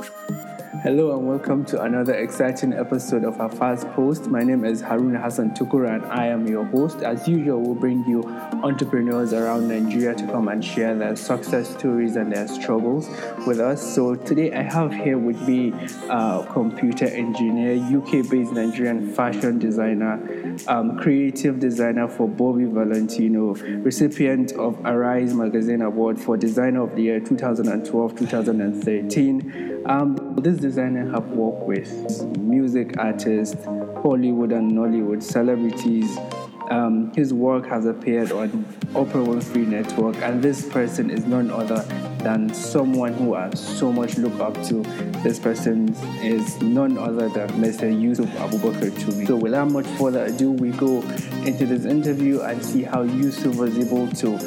you Hello and welcome to another exciting episode of our Fast Post. My name is Harun Hassan Tukura and I am your host. As usual, we'll bring you entrepreneurs around Nigeria to come and share their success stories and their struggles with us. So today I have here with me a computer engineer, UK-based Nigerian fashion designer, um, creative designer for Bobby Valentino, recipient of Arise Magazine Award for Designer of the Year 2012-2013. Um, this designer have worked with music artists, Hollywood and Nollywood celebrities. Um, his work has appeared on Oprah Winfrey Network, and this person is none other than someone who I so much look up to. This person is none other than Mr. Yusuf Abubakar Tumi. So, without much further ado, we go into this interview and see how Yusuf was able to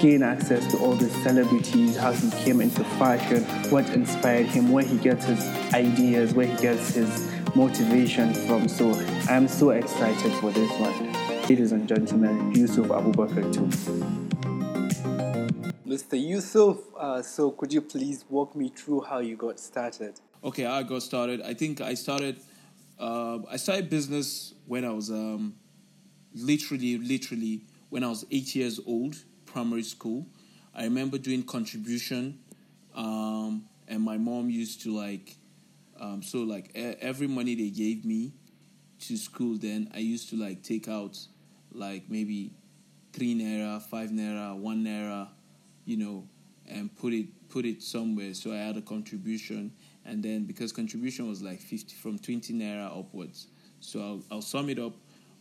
gain access to all these celebrities, how he came into fashion, what inspired him, where he gets his ideas, where he gets his motivation from. So I'm so excited for this one. Ladies and gentlemen, Yusuf Abubakar too. Mr. Yusuf, uh, so could you please walk me through how you got started? Okay, I got started. I think I started. Uh, I started business when I was um, literally, literally when I was eight years old primary school. I remember doing contribution, um, and my mom used to like, um, so like every money they gave me to school, then I used to like take out like maybe three naira, five naira, one naira, you know, and put it put it somewhere. So I had a contribution, and then because contribution was like fifty from twenty naira upwards, so I'll, I'll sum it up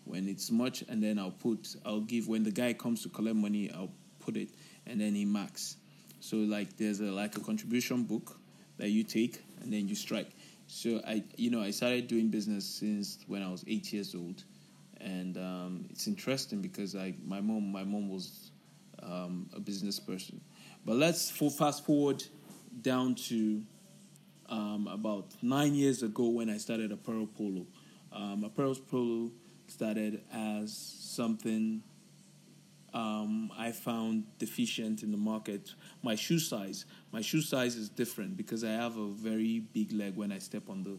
when it's much, and then I'll put I'll give when the guy comes to collect money, I'll put it, and then he marks. So like there's a like a contribution book that you take, and then you strike. So I you know I started doing business since when I was eight years old, and um, it's interesting because I my mom my mom was um, a business person. But let's fast forward down to um, about nine years ago when I started Apparel Polo. Um, Apparel Polo started as something um, I found deficient in the market. My shoe size, my shoe size is different because I have a very big leg when I step on the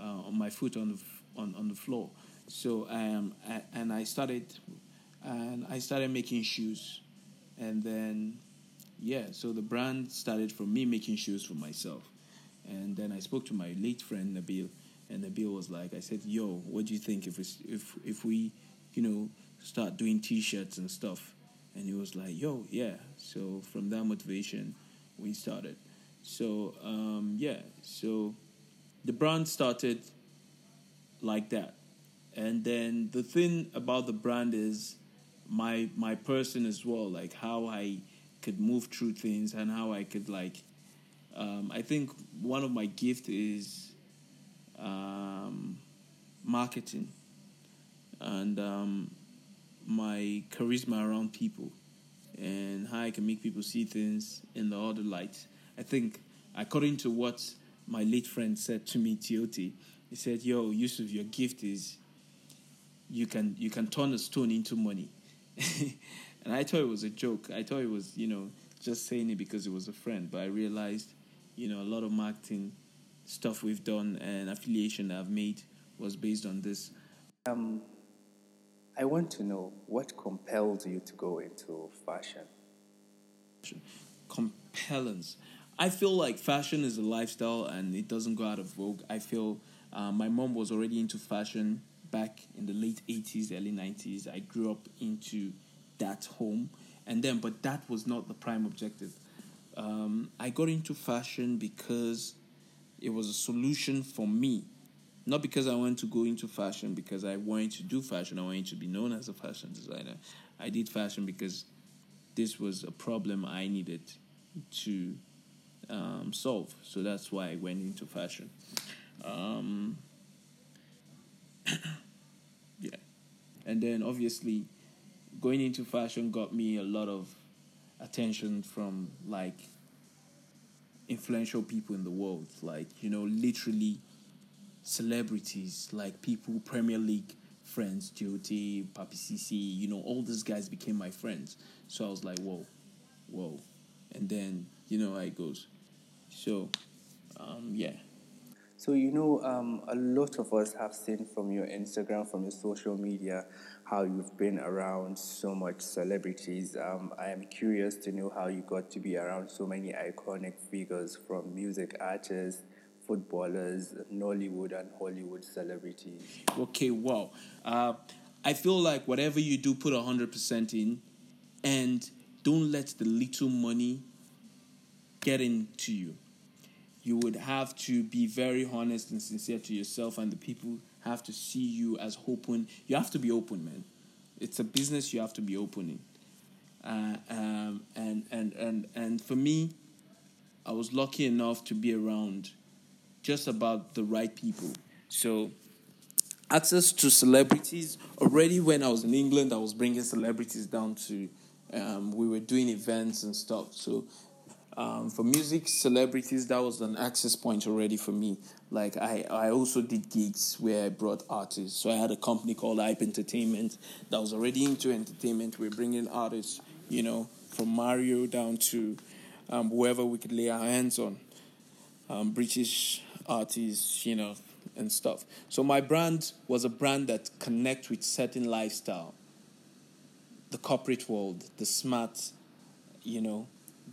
uh, on my foot on the on, on the floor. So um, and I started and I started making shoes, and then yeah, so the brand started from me making shoes for myself, and then I spoke to my late friend Nabil and bill was like, I said, "Yo, what do you think if we, if if we, you know, start doing T-shirts and stuff?" And he was like, "Yo, yeah." So from that motivation, we started. So um, yeah, so the brand started like that, and then the thing about the brand is my my person as well, like how I could move through things and how I could like. Um, I think one of my gift is um, marketing and um, my charisma around people and how I can make people see things in the other light. I think, according to what my late friend said to me, Tioti, he said, "Yo, Yusuf, your gift is you can you can turn a stone into money." and I thought it was a joke. I thought it was you know just saying it because it was a friend, but I realized you know a lot of marketing stuff we've done and affiliation I've made was based on this. Um, I want to know what compelled you to go into fashion. Compellence. I feel like fashion is a lifestyle and it doesn't go out of vogue. I feel uh, my mom was already into fashion back in the late 80s, early 90s. I grew up into that home. And then, but that was not the prime objective. Um, I got into fashion because it was a solution for me. Not because I wanted to go into fashion, because I wanted to do fashion, I wanted to be known as a fashion designer. I did fashion because this was a problem I needed to um, solve. So that's why I went into fashion. Um, yeah. And then obviously, going into fashion got me a lot of attention from like influential people in the world, like you know, literally celebrities, like people Premier League friends, Joti, Papi CC, you know, all these guys became my friends. So I was like, whoa, whoa, and then you know how it goes. So, um, yeah. So, you know, um, a lot of us have seen from your Instagram, from your social media, how you've been around so much celebrities. Um, I am curious to know how you got to be around so many iconic figures from music artists, footballers, Nollywood and Hollywood celebrities. Okay, wow. Uh, I feel like whatever you do, put 100% in and don't let the little money get into you you would have to be very honest and sincere to yourself, and the people have to see you as open. You have to be open, man. It's a business you have to be opening. Uh, um, and and and and for me, I was lucky enough to be around just about the right people. So access to celebrities already when I was in England, I was bringing celebrities down to. Um, we were doing events and stuff. So um, for music celebrities, that was an access point already for me. Like I, I also did gigs where I brought artists. So I had a company called Hype Entertainment that was already into entertainment. We're bringing artists, you know, from Mario down to um, whoever we could lay our hands on, um, British artists, you know, and stuff. So my brand was a brand that connect with certain lifestyle, the corporate world, the smart, you know,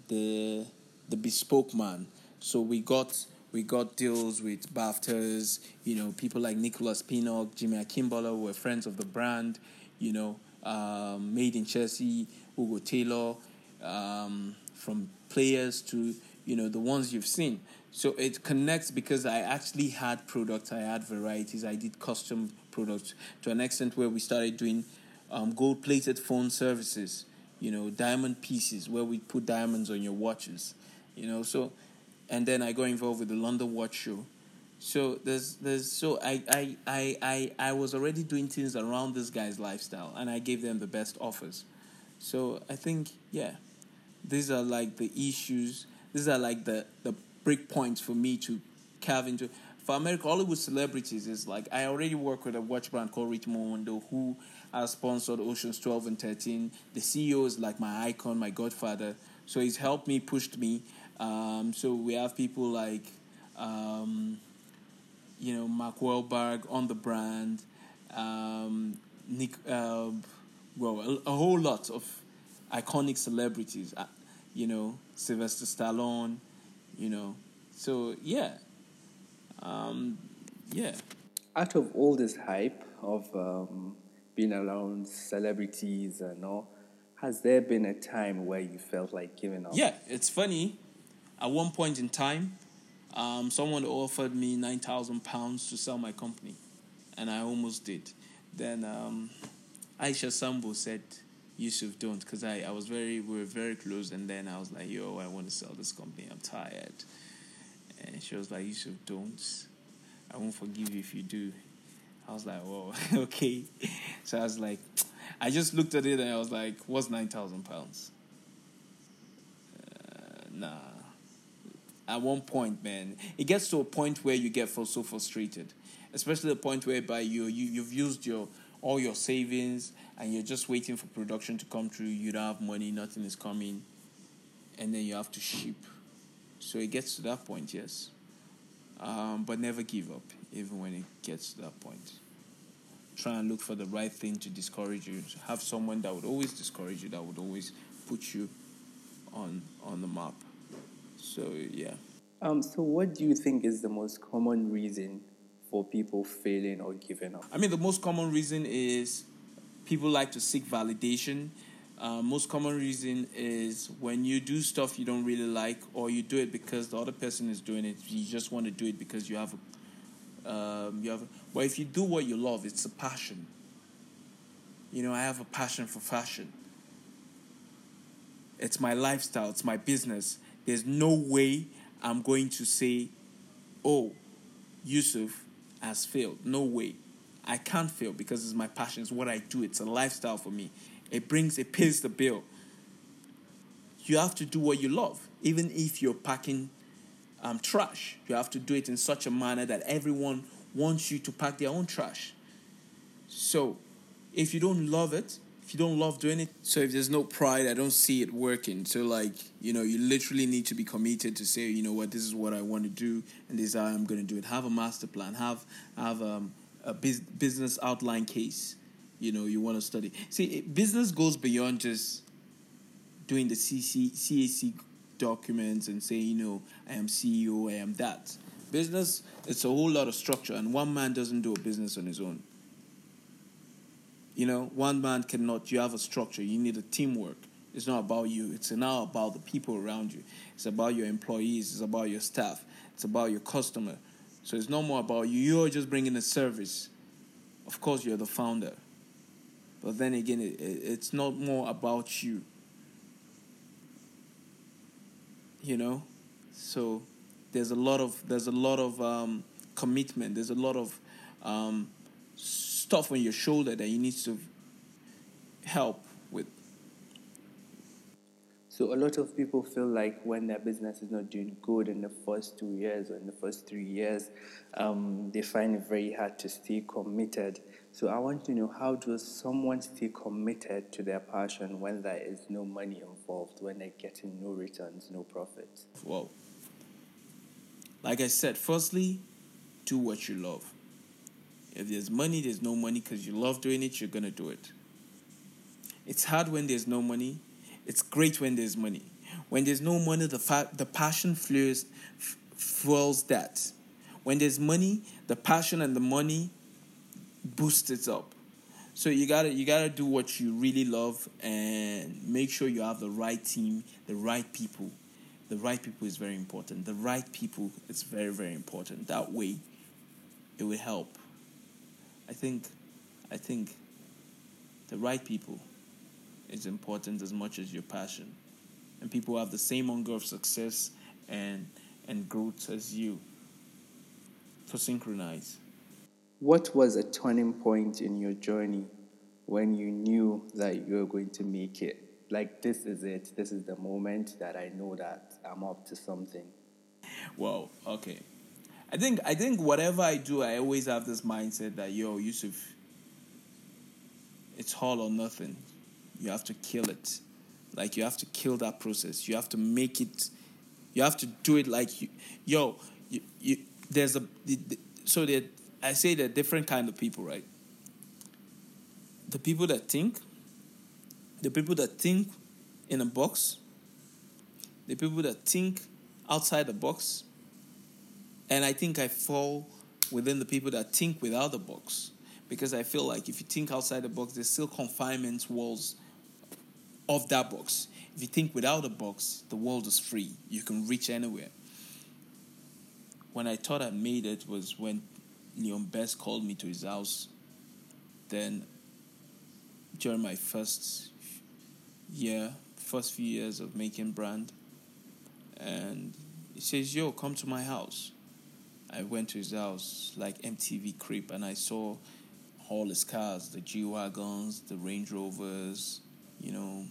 the the bespoke man. So we got we got deals with BAFTAs, you know, people like Nicholas Pinnock, Jimmy Akingbola were friends of the brand, you know, um, Made in Chelsea, Hugo Taylor, um, from players to, you know, the ones you've seen. So it connects because I actually had products, I had varieties, I did custom products to an extent where we started doing um, gold plated phone services, you know, diamond pieces where we put diamonds on your watches you know. So, and then I got involved with the London Watch Show. So there's there's so I I I I, I was already doing things around this guy's lifestyle, and I gave them the best offers. So I think yeah, these are like the issues. These are like the the break points for me to carve into. For American Hollywood celebrities, is like I already work with a watch brand called Richmond Window who has sponsored Oceans 12 and 13. The CEO is like my icon, my godfather. So he's helped me, pushed me, um, so we have people like, um, you know, Mark Wahlberg on the brand, um, Nick, uh, well, a, a, whole lot of iconic celebrities. Uh, you know, Sylvester Stallone. You know, so yeah, um, yeah. Out of all this hype of um, being around celebrities and all, has there been a time where you felt like giving up? Yeah, it's funny at one point in time, um, someone offered me nine thousand pounds to sell my company, and I almost did. Then um, Aisha Sambo said, "Yusuf, don't," because I, I was very we were very close, and then I was like, "Yo, I want to sell this company. I'm tired." And she was like, "Yusuf, don't. I won't forgive you if you do." I was like, "Whoa, okay." So I was like, I just looked at it and I was like, "What's nine thousand pounds?" Uh, nah at one point, man, it gets to a point where you get so frustrated, especially the point whereby you, you you've used your all your savings and you're just waiting for production to come through. You don't have money, nothing is coming, and then you have to ship. So it gets to that point, yes. Um, but never give up, even when it gets to that point. Try and look for the right thing to discourage you. Have someone that would always discourage you, that would always put you on on the map. So yeah. Um, so what do you think is the most common reason for people failing or giving up? I mean, the most common reason is people like to seek validation. Uh, most common reason is when you do stuff you don't really like, or you do it because the other person is doing it. You just want to do it because you have, a, um, you have. But if you do what you love, it's a passion. You know, I have a passion for fashion. It's my lifestyle. It's my business. There's no way I'm going to say, oh, Yusuf has failed. No way. I can't fail because it's my passion. It's what I do. It's a lifestyle for me. It brings, it pays the bill. You have to do what you love, even if you're packing um, trash. You have to do it in such a manner that everyone wants you to pack their own trash. So, if you don't love it, if you don't love doing it, so if there's no pride, I don't see it working. So like, you know, you literally need to be committed to say, you know what, this is what I want to do, and this is how I'm going to do it. Have a master plan. Have have um, a business outline case. You know, you want to study. See, business goes beyond just doing the CC, CAC documents and saying, you know, I am CEO, I am that. Business, it's a whole lot of structure, and one man doesn't do a business on his own. You know, one man cannot. You have a structure. You need a teamwork. It's not about you. It's now about the people around you. It's about your employees. It's about your staff. It's about your customer. So it's no more about you. You're just bringing a service. Of course, you're the founder. But then again, it, it's not more about you. You know, so there's a lot of there's a lot of um, commitment. There's a lot of um, stuff on your shoulder that you need to help with. So a lot of people feel like when their business is not doing good in the first two years or in the first three years, um, they find it very hard to stay committed. So I want to know how does someone stay committed to their passion when there is no money involved, when they're getting no returns, no profit? Well, like I said, firstly, do what you love. If there's money, there's no money because you love doing it, you're going to do it. It's hard when there's no money. It's great when there's money. When there's no money, the, fa- the passion fuels, f- fuels that. When there's money, the passion and the money boosts it up. So you gotta you gotta do what you really love and make sure you have the right team, the right people. The right people is very important. The right people is very very important. That way, it will help. I think, I think the right people is important as much as your passion. And people have the same hunger of success and, and growth as you. To synchronize. What was a turning point in your journey when you knew that you were going to make it? Like, this is it. This is the moment that I know that I'm up to something. Well, okay. I think I think whatever I do, I always have this mindset that yo, Yusuf, it's all or nothing. You have to kill it. Like you have to kill that process. You have to make it. You have to do it like you, yo. You, you, there's a so that I say they're different kind of people, right? The people that think, the people that think in a box, the people that think outside the box, and I think I fall within the people that think without the box. Because I feel like if you think outside the box, there's still confinement walls of that box. If you think without a box, the world is free. You can reach anywhere. When I thought I made it was when Leon Best called me to his house. Then during my first year, first few years of making brand, and he says, Yo, come to my house. I went to his house like MTV creep and I saw all his cars, the G Wagons, the Range Rovers, you know,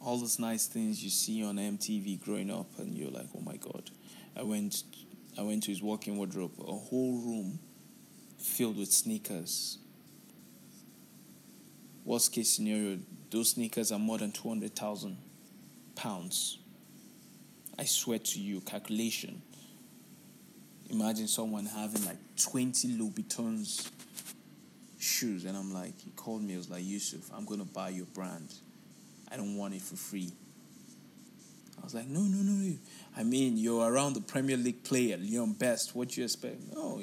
all those nice things you see on MTV growing up and you're like, oh my god. I went I went to his walk-in wardrobe, a whole room filled with sneakers. Worst case scenario, those sneakers are more than two hundred thousand pounds. I swear to you, calculation imagine someone having like 20 Louboutins shoes. And I'm like, he called me, he was like, Yusuf, I'm going to buy your brand. I don't want it for free. I was like, no, no, no, no. I mean, you're around the Premier League player, Leon Best. What you expect? No.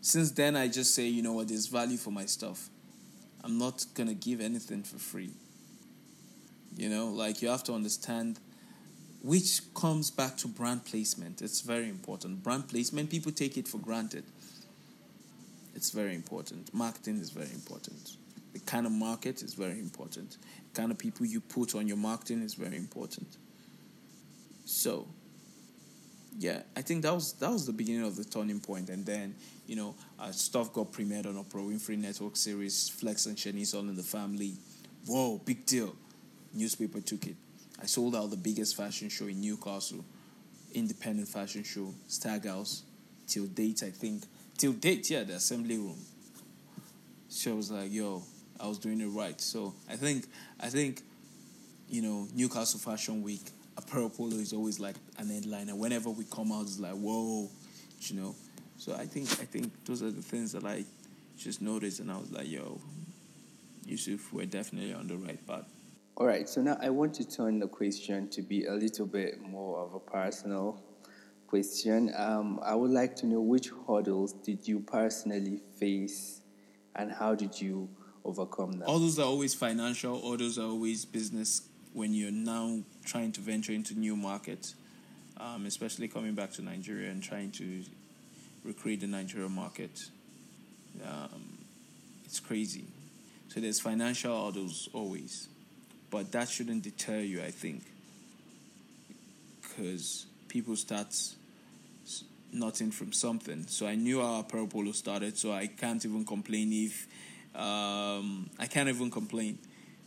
Since then, I just say, you know what, there's value for my stuff. I'm not going to give anything for free. You know, like you have to understand which comes back to brand placement. It's very important. Brand placement, people take it for granted. It's very important. Marketing is very important. The kind of market is very important. The kind of people you put on your marketing is very important. So, yeah, I think that was that was the beginning of the turning point, and then you know, uh, stuff got premiered on Oprah Winfrey Network series, Flex and Shanice All in the Family. Whoa, big deal. Newspaper took it. I sold out the biggest fashion show in Newcastle, independent fashion show, Stag House, till date, I think. Till date, yeah, the assembly room. So I was like, yo, I was doing it right. So I think I think you know Newcastle Fashion Week a apparel polo is always like an headliner. Whenever we come out, it's like whoa, you know. So I think I think those are the things that I just noticed, and I was like, yo, Yusuf, we're definitely on the right path. All right, so now I want to turn the question to be a little bit more of a personal question. Um, I would like to know which hurdles did you personally face, and how did you overcome them? All those are always financial. All those are always business. When you're now trying to venture into new markets, um, especially coming back to Nigeria and trying to recreate the Nigeria market, um, it's crazy. So there's financial hurdles always, but that shouldn't deter you. I think because people start nothing from something. So I knew how Apparel Polo started, so I can't even complain if um, I can't even complain.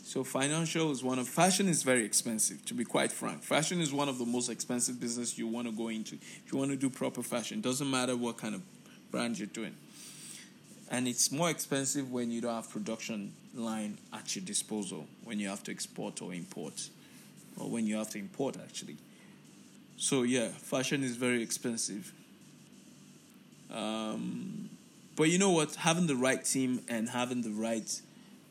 So financial is one of fashion is very expensive to be quite frank. Fashion is one of the most expensive business you want to go into. If you want to do proper fashion, doesn't matter what kind of brand you're doing. And it's more expensive when you don't have production line at your disposal, when you have to export or import, or when you have to import actually. So yeah, fashion is very expensive. Um, but you know what? Having the right team and having the right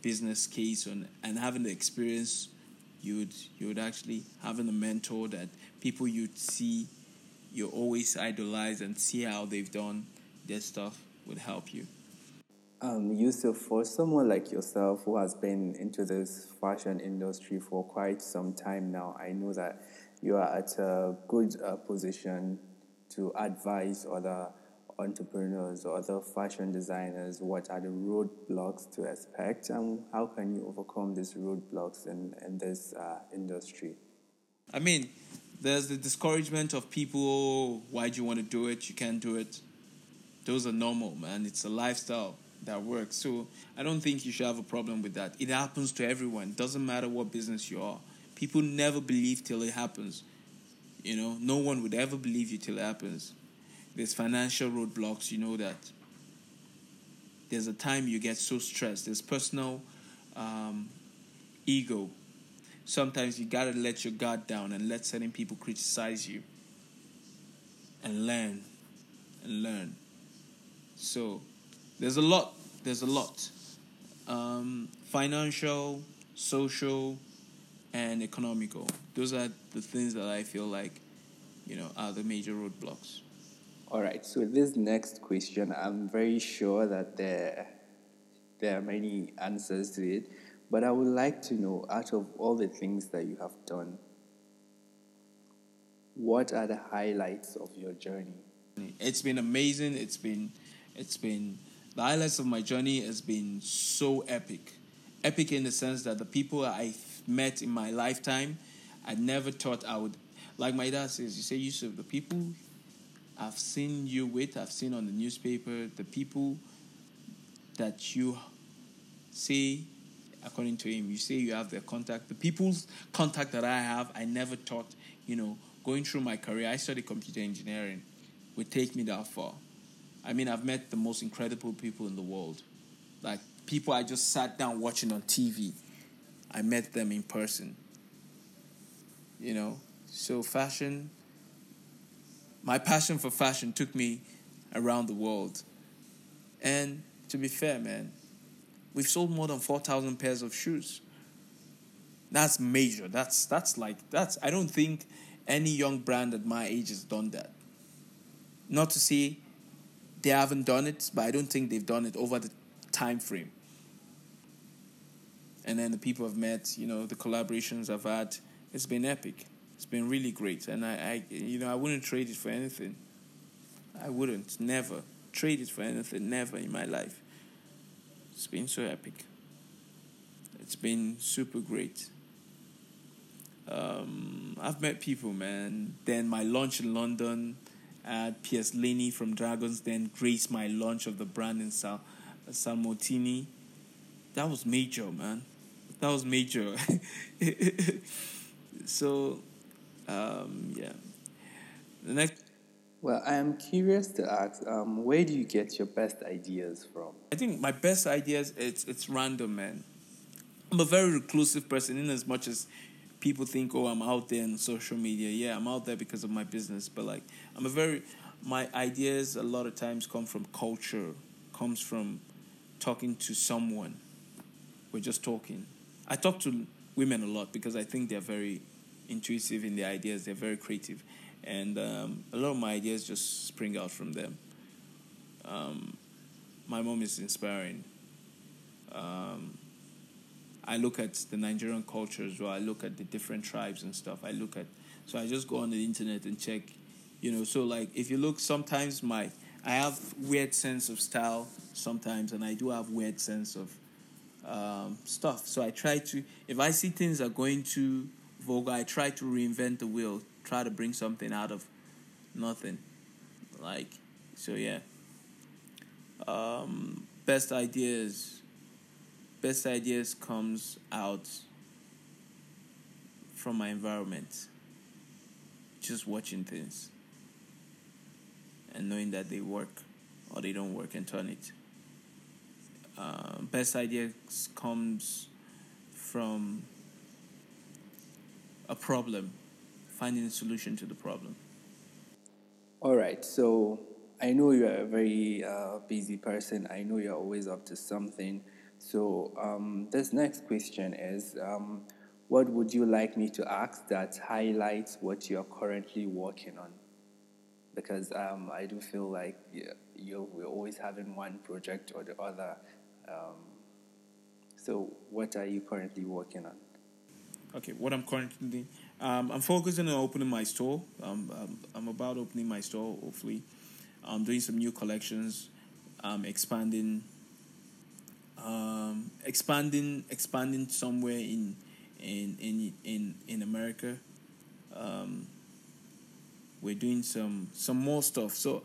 business case and, and having the experience, you would you would actually having a mentor that people you'd see, you always idolize and see how they've done their stuff would help you. Um, Yusuf, for someone like yourself who has been into this fashion industry for quite some time now, I know that you are at a good uh, position to advise other entrepreneurs or other fashion designers what are the roadblocks to expect and how can you overcome these roadblocks in, in this uh, industry? I mean, there's the discouragement of people, why do you want to do it? You can't do it. Those are normal, man. It's a lifestyle that works. So I don't think you should have a problem with that. It happens to everyone. Doesn't matter what business you are. People never believe till it happens. You know, no one would ever believe you till it happens there's financial roadblocks, you know that. There's a time you get so stressed. There's personal um, ego. Sometimes you gotta let your guard down and let certain people criticize you and learn and learn. So there's a lot. There's a lot. Um, financial, social, and economical. Those are the things that I feel like, you know, are the major roadblocks. All right, so this next question, I'm very sure that there, there are many answers to it, but I would like to know out of all the things that you have done, what are the highlights of your journey? It's been amazing. It's been, it's been, the highlights of my journey has been so epic. Epic in the sense that the people I've met in my lifetime, I never thought I would, like my dad says, you say, Yusuf, the people I've seen you with, I've seen on the newspaper, the people that you say, according to him, you say you have their contact. The people's contact that I have, I never thought, you know, going through my career, I studied computer engineering, would take me that far. I mean, I've met the most incredible people in the world. Like people I just sat down watching on TV. I met them in person. You know, so fashion my passion for fashion took me around the world. And to be fair, man, we've sold more than 4,000 pairs of shoes. That's major. That's that's like that's I don't think any young brand at my age has done that. Not to say they haven't done it, but I don't think they've done it over the time frame. And then the people I've met, you know, the collaborations I've had, it's been epic. It's been really great, and I, I, you know, I wouldn't trade it for anything. I wouldn't, never trade it for anything, never in my life. It's been so epic. It's been super great. Um, I've met people, man. Then my launch in London, Had Piers Linney from Dragons, then Grace, my launch of the brand in Sal, Salmotini. That was major, man. That was major. so um, yeah. The next. Well, I am curious to ask, um, where do you get your best ideas from? I think my best ideas it's it's random, man. I'm a very reclusive person in as much as people think, oh, I'm out there on social media. Yeah, I'm out there because of my business, but like, I'm a very, my ideas a lot of times come from culture, comes from talking to someone. We're just talking. I talk to women a lot because I think they're very intuitive in their ideas, they're very creative. And um, a lot of my ideas just spring out from them. Um, my mom is inspiring. Um, I look at the Nigerian culture as well. I look at the different tribes and stuff. I look at so I just go on the internet and check, you know. So like if you look, sometimes my I have weird sense of style sometimes, and I do have weird sense of um, stuff. So I try to if I see things are going too vulgar, I try to reinvent the wheel, try to bring something out of nothing. Like so, yeah. Um, best ideas best ideas comes out from my environment. Just watching things and knowing that they work or they don't work and turn it. Uh, best ideas comes from a problem finding a solution to the problem. All right so i know you're a very uh, busy person. I know you're always up to something so um, this next question is, um, what would you like me to ask that highlights what you're currently working on? Because um, I do feel like you we're always having one project or the other. Um, so what are you currently working on? Okay, what I'm currently doing, um, I'm focusing on opening my store. Um, I'm, I'm about opening my store, hopefully. I'm doing some new collections, um, expanding um, expanding expanding somewhere in in in in in America. Um, we're doing some some more stuff. So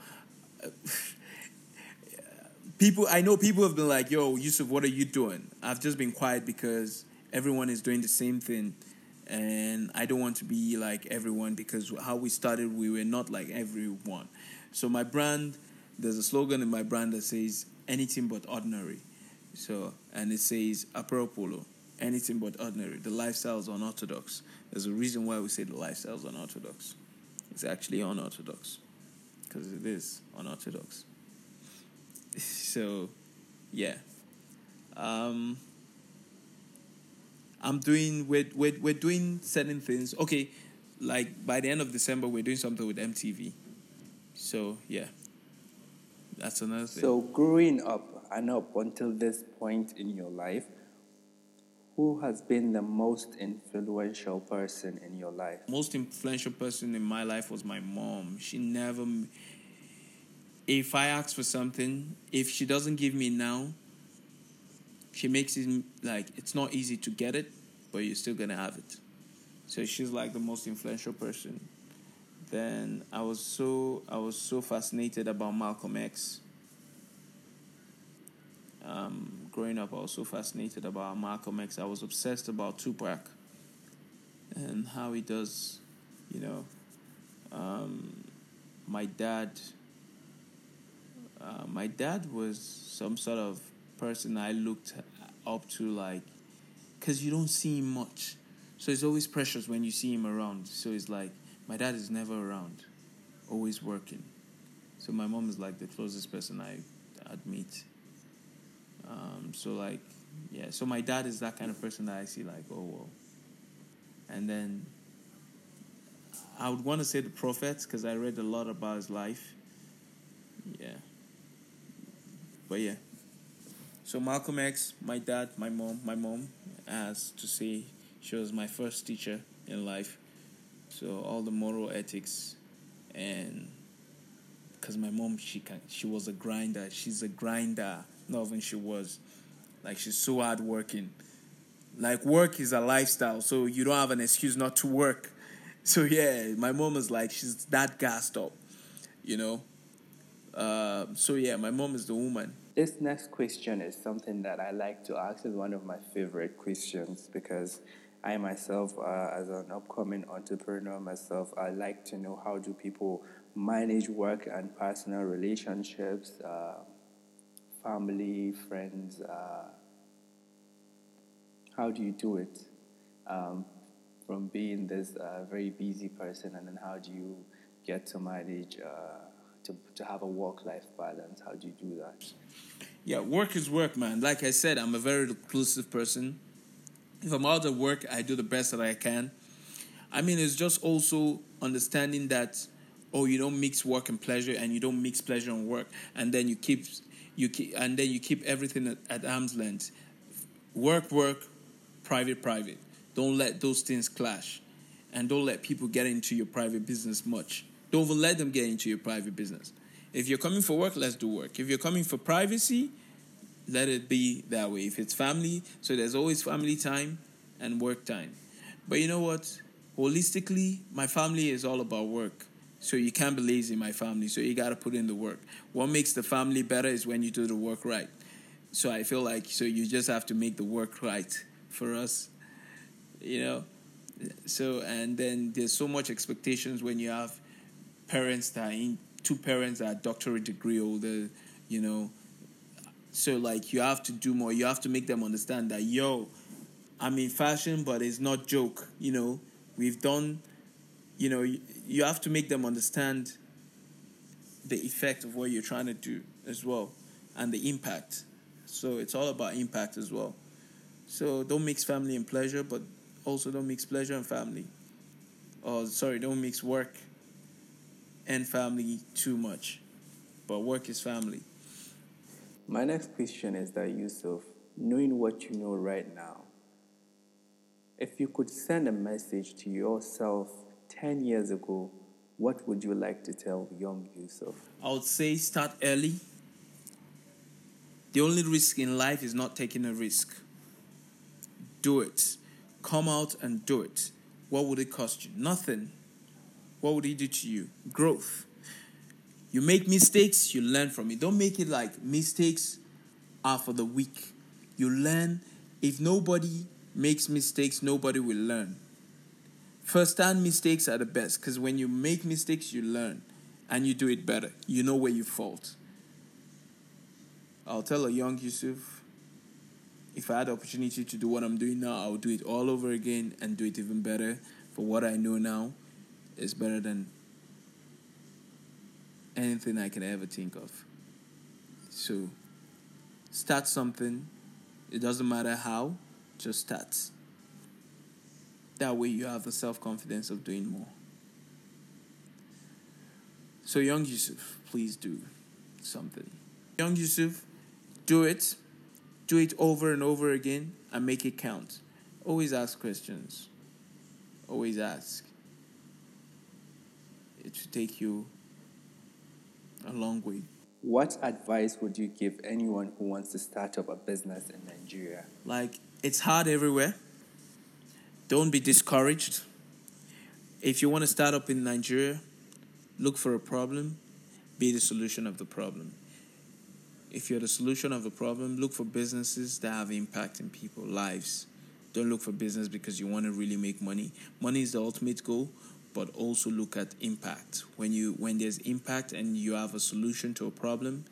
uh, people, I know people have been like, "Yo, Yusuf, what are you doing?" I've just been quiet because everyone is doing the same thing, and I don't want to be like everyone because how we started, we were not like everyone. So my brand, there's a slogan in my brand that says anything but ordinary. So, and it says Apparel Polo, anything but ordinary. The lifestyle is unorthodox. There's a reason why we say the lifestyle is unorthodox. It's actually unorthodox because it is unorthodox. so, yeah. Um, I'm doing we're, we're we're doing certain things. Okay, like by the end of December, we're doing something with MTV. So yeah, that's another thing. So growing up, and up until this point in your life, who has been the most influential person in your life? Most influential person in my life was my mom. She never. If I ask for something, if she doesn't give me now, she makes it like it's not easy to get it, but you're still gonna have it. So she's like the most influential person. Then I was so I was so fascinated about Malcolm X um, growing up, I was so fascinated about Malcolm X. I was obsessed about Tupac and how he does, you know. Um, my dad, uh, my dad was some sort of person I looked up to, like, because you don't see him much. So it's always precious when you see him around. So it's like, my dad is never around, always working. So my mom is like the closest person I, I'd meet. Um, so like, yeah. So my dad is that kind of person that I see like, oh well. And then I would want to say the prophets because I read a lot about his life. Yeah. But yeah. So Malcolm X, my dad, my mom, my mom, as to say, she was my first teacher in life. So all the moral ethics, and because my mom, she can, she was a grinder. She's a grinder even she was. Like she's so hardworking. Like work is a lifestyle, so you don't have an excuse not to work. So yeah, my mom is like she's that gassed up, you know. Uh, so yeah, my mom is the woman. This next question is something that I like to ask. Is one of my favorite questions because I myself, uh, as an upcoming entrepreneur myself, I like to know how do people manage work and personal relationships. Uh, family, friends, uh, how do you do it? Um, from being this uh, very busy person, and then how do you get to manage uh, to to have a work life balance? How do you do that? Yeah, work is work, man. Like I said, I'm a very reclusive person. If I'm out of work, I do the best that I can. I mean, it's just also understanding that oh, you don't mix work and pleasure, and you don't mix pleasure and work, and then you keep you keep and then you keep everything at, at arm's length. Work, work, private, private. Don't let those things clash, and don't let people get into your private business much. Don't even let them get into your private business. If you're coming for work, let's do work. If you're coming for privacy, let it be that way. If it's family, so there's always family time and work time. But you know what? Holistically, my family is all about work. So you can't be lazy in my family. So you got to put in the work. What makes the family better is when you do the work right. So I feel like so you just have to make the work right for us, you know. So and then there's so much expectations when you have parents that in two parents that are doctorate degree older, you know. So like you have to do more. You have to make them understand that yo, I'm in fashion, but it's not joke. You know, we've done. You know, you, you have to make them understand the effect of what you're trying to do as well, and the impact. So it's all about impact as well. So don't mix family and pleasure, but also don't mix pleasure and family. Or sorry, don't mix work and family too much. But work is family. My next question is that Yusuf, knowing what you know right now, if you could send a message to yourself 10 years ago, what would you like to tell young Yusuf? I would say start early. The only risk in life is not taking a risk. Do it. Come out and do it. What would it cost you? Nothing. What would it do to you? Growth. You make mistakes, you learn from it. Don't make it like mistakes are for the weak. You learn. If nobody makes mistakes, nobody will learn. First time mistakes are the best because when you make mistakes, you learn and you do it better. You know where you fault. I'll tell a young Yusuf if I had the opportunity to do what I'm doing now, I would do it all over again and do it even better. For what I know now is better than anything I can ever think of. So, start something. It doesn't matter how, just start. That way, you have the self confidence of doing more. So, young Yusuf, please do something. Young Yusuf, do it. Do it over and over again and make it count. Always ask questions. Always ask. It should take you a long way. What advice would you give anyone who wants to start up a business in Nigeria? Like, it's hard everywhere. Don't be discouraged. If you want to start up in Nigeria, look for a problem, be the solution of the problem. If you're the solution of the problem, look for businesses that have impact in people's lives. Don't look for business because you want to really make money. Money is the ultimate goal, but also look at impact. When you when there's impact and you have a solution to a problem,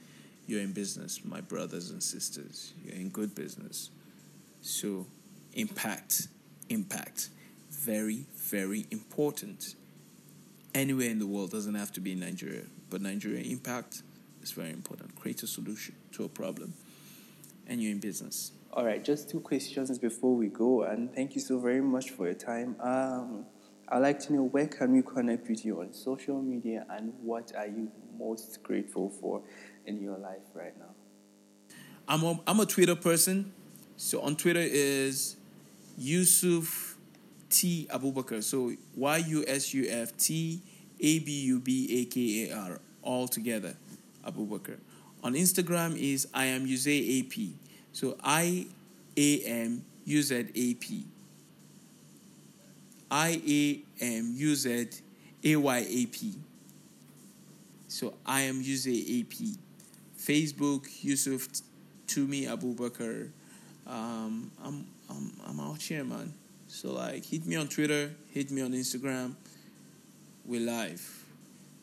you're in business, my brothers and sisters. You're in good business. So, impact, impact, very very important. Anywhere in the world doesn't have to be in Nigeria, but Nigeria impact is very important. Create a solution to a problem, and you're in business. All right, just two questions before we go, and thank you so very much for your time. Um, I'd like to know where can we connect with you on social media, and what are you most grateful for in your life right now? I'm a, I'm a Twitter person, so on Twitter is Yusuf T Abubakar. So Y U S U F T A B U B A K A R all together, Abubakar. On Instagram is I am Uze AP. So I A M U Z A P. I A M U Z A Y A P. So I am Uze AP. Facebook Yusuf Tumi Abubakar. Um, I'm I'm I'm out here, man. So like, hit me on Twitter, hit me on Instagram. We're live.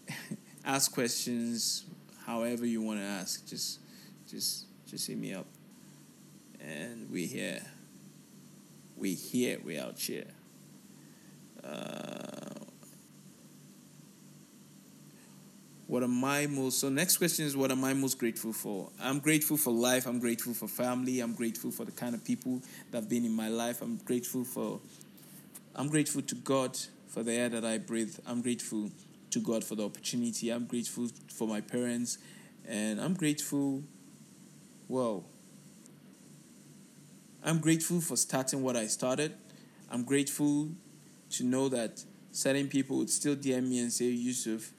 ask questions, however you want to ask. Just just just hit me up, and we're here. we here, we out here. Uh, what am I most so next question is what am I most grateful for? I'm grateful for life, I'm grateful for family, I'm grateful for the kind of people that have been in my life. I'm grateful for I'm grateful to God for the air that I breathe. I'm grateful to God for the opportunity. I'm grateful for my parents and I'm grateful well I'm grateful for starting what I started. I'm grateful to know that certain people would still DM me and say, Yusuf,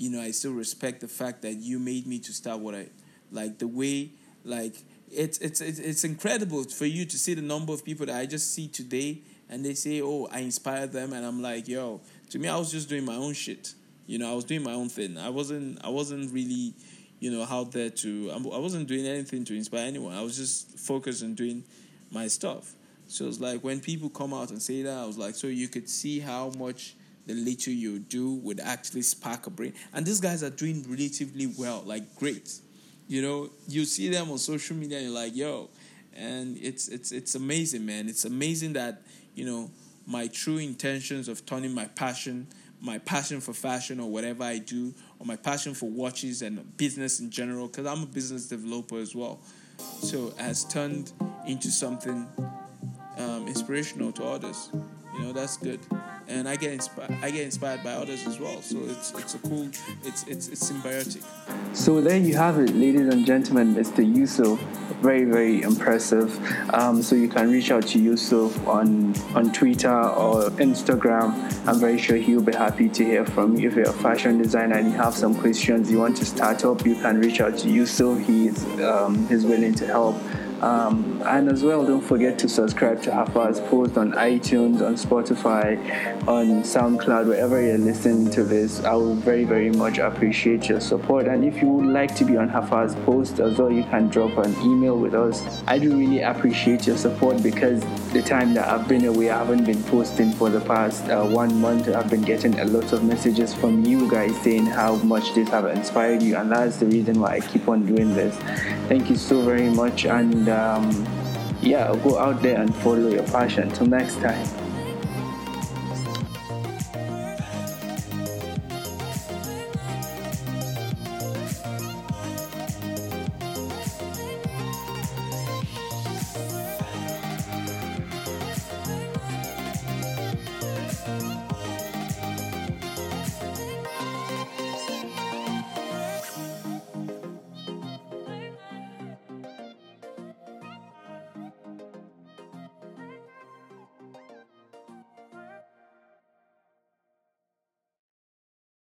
you know, I still respect the fact that you made me to start what I like the way like it's it's it's, it's incredible for you to see the number of people that I just see today and they say, "Oh, I inspired them," and I'm like, "Yo," to me, I was just doing my own shit. You know, I was doing my own thing. I wasn't I wasn't really, you know, out there to. I wasn't doing anything to inspire anyone. I was just focused on doing my stuff. So it's like when people come out and say that, I was like, so you could see how much the little you do would actually spark a brain. And these guys are doing relatively well, like great. You know, you see them on social media and you're like, yo, and it's it's it's amazing, man. It's amazing that, you know, my true intentions of turning my passion, my passion for fashion or whatever I do, or my passion for watches and business in general, because I'm a business developer as well. So has turned into something um, inspirational to others. You know, that's good. And I get inspired. I get inspired by others as well. So it's it's a cool. It's it's it's symbiotic. So there you have it, ladies and gentlemen. Mr. Yusuf, very very impressive. Um, so you can reach out to Yusuf on on Twitter or Instagram. I'm very sure he'll be happy to hear from you. If you're a fashion designer and you have some questions you want to start up, you can reach out to Yusuf. He's um, he's willing to help. Um, and as well, don't forget to subscribe to Hafa's post on iTunes, on Spotify, on SoundCloud, wherever you're listening to this. I would very, very much appreciate your support. And if you would like to be on Hafa's post as well, you can drop an email with us. I do really appreciate your support because the time that I've been away, I haven't been posting for the past uh, one month. I've been getting a lot of messages from you guys saying how much this have inspired you, and that's the reason why I keep on doing this. Thank you so very much. And um, yeah, go out there and follow your passion. Till next time.